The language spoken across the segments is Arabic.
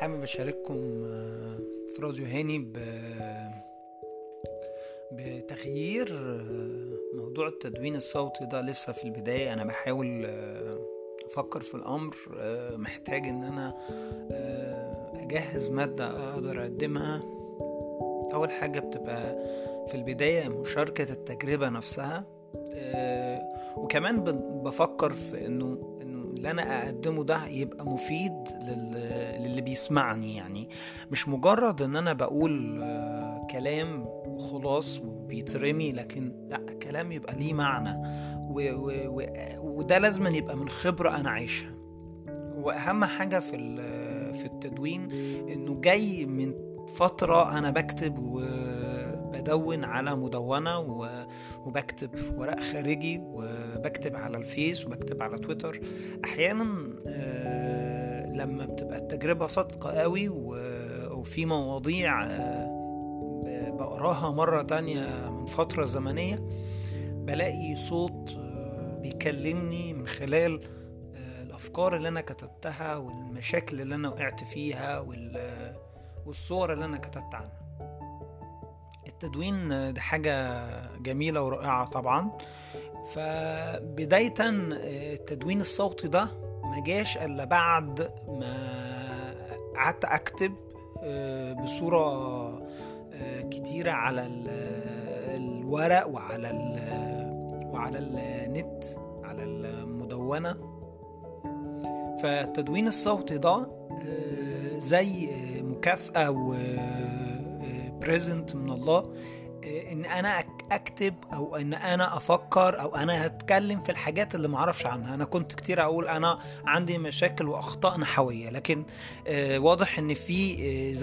حابب أشارككم آه، في راديو هاني ب... بتغيير آه، موضوع التدوين الصوتي ده لسه في البداية. أنا بحاول آه، أفكر في الأمر محتاج إن أنا أجهز مادة أقدر أقدمها. أول حاجة بتبقى في البداية مشاركة التجربة نفسها وكمان بفكر في إنه اللي أنا أقدمه ده يبقى مفيد لل- للي بيسمعني يعني. مش مجرد إن أنا بقول آه، كلام وخلاص وبيترمي لكن لأ كلام يبقى ليه معنى. و و و وده لازم يبقى من خبرة أنا عايشها. وأهم حاجة في في التدوين إنه جاي من فترة أنا بكتب وبدون على مدونة و- وبكتب في ورق خارجي وبكتب على الفيس وبكتب على تويتر. أحيانا آه، لما بتبقى التجربة صادقة قوي وفي مواضيع آه، بقراها مرة تانية من فترة زمنية بلاقي صوت آه، بيكلمني من خلال الأفكار اللي أنا كتبتها والمشاكل اللي أنا وقعت فيها وال- والصور اللي أنا كتبت عنها. التدوين ده حاجة جميلة ورائعة طبعا. فبداية آه، التدوين الصوتي ده ما جاش إلا بعد ما قعدت أكتب آه، بصورة آه، كتيرة على ال- الورق وعلى وعلى النت على المدونة. فالتدوين الصوتي ده زي مكافأة وبريزنت من الله آه، إن أنا أكتب أو إن أنا أفكر أو أنا هتكلم في الحاجات اللي معرفش عنها. أنا كنت كتير أقول أنا عندي مشاكل واخطاء نحويه لكن آه، واضح إن في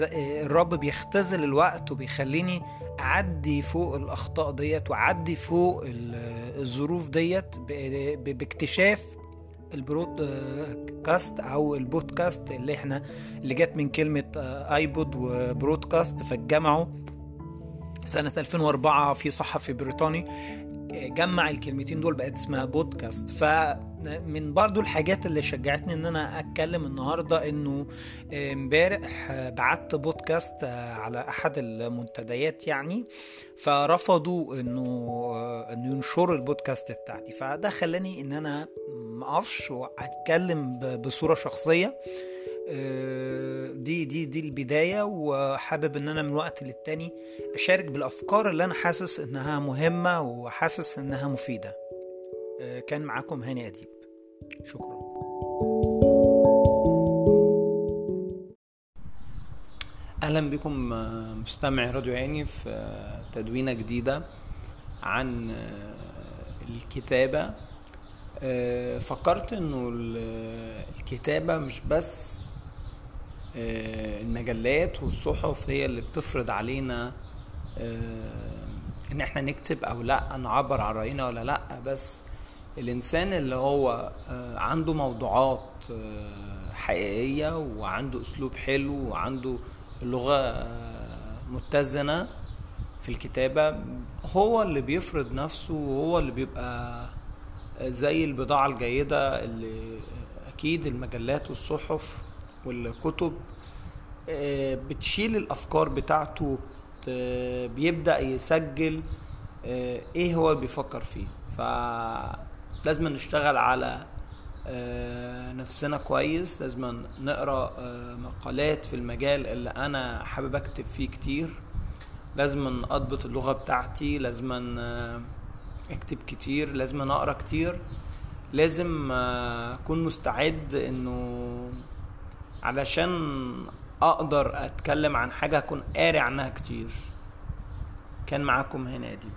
آه، الرب بيختزل الوقت وبيخليني أعدي فوق الأخطاء ديت وأعدي فوق ال- الظروف ديت باكتشاف البرودكاست أو البودكاست اللي إحنا اللي جت من كلمة آه، آيبود وبرودكاست فاتجمعوا سنة 2004 في صحفي بريطاني جمع الكلمتين دول بقت اسمها بودكاست. فمن برضو الحاجات اللي شجعتني إن أنا أتكلم النهاردة إنه امبارح بعت بودكاست على أحد المنتديات يعني فرفضوا انه إنه ينشروا البودكاست بتاعتي. فده خلاني إن أنا ما اقفش واتكلم ب- بصورة شخصية. آه، دي دي دي البداية وحابب إن أنا من وقت للتاني أشارك بالأفكار اللي أنا حاسس إنها مهمة وحاسس إنها مفيدة. آه، كان معاكم هاني أديب. شكرا. أهلا بكم آه، مستمعي راديو عيني في تدوينة جديدة عن الكتابة. فكرت إنه ال- الكتابة مش بس آه، المجلات والصحف هي اللي بتفرض علينا آه، إن إحنا نكتب أو لأ نعبر عن رأينا ولا لأ. بس الإنسان اللي هو آه، عنده موضوعات آه، حقيقية وعنده أسلوب حلو وعنده لغة آه، متزنة في الكتابة هو اللي بيفرض نفسه وهو اللي بيبقى زي البضاعة الجيدة اللي أكيد المجلات والصحف والكتب آه، بتشيل الأفكار بتاعته بت- بيبدأ يسجل آه، إيه هو بيفكر فيه. فلازم نشتغل على آه، نفسنا كويس لازم نقرأ مقالات في المجال اللي أنا حابب أكتب فيه كتير. لازم أضبط اللغة بتاعتي لازم اكتب كتير لازم أقرأ كتير. لازم آه، أكون مستعد إنه علشان أقدر أتكلم عن حاجة أكون قاري عنها كتير. كان معاكم هنا دي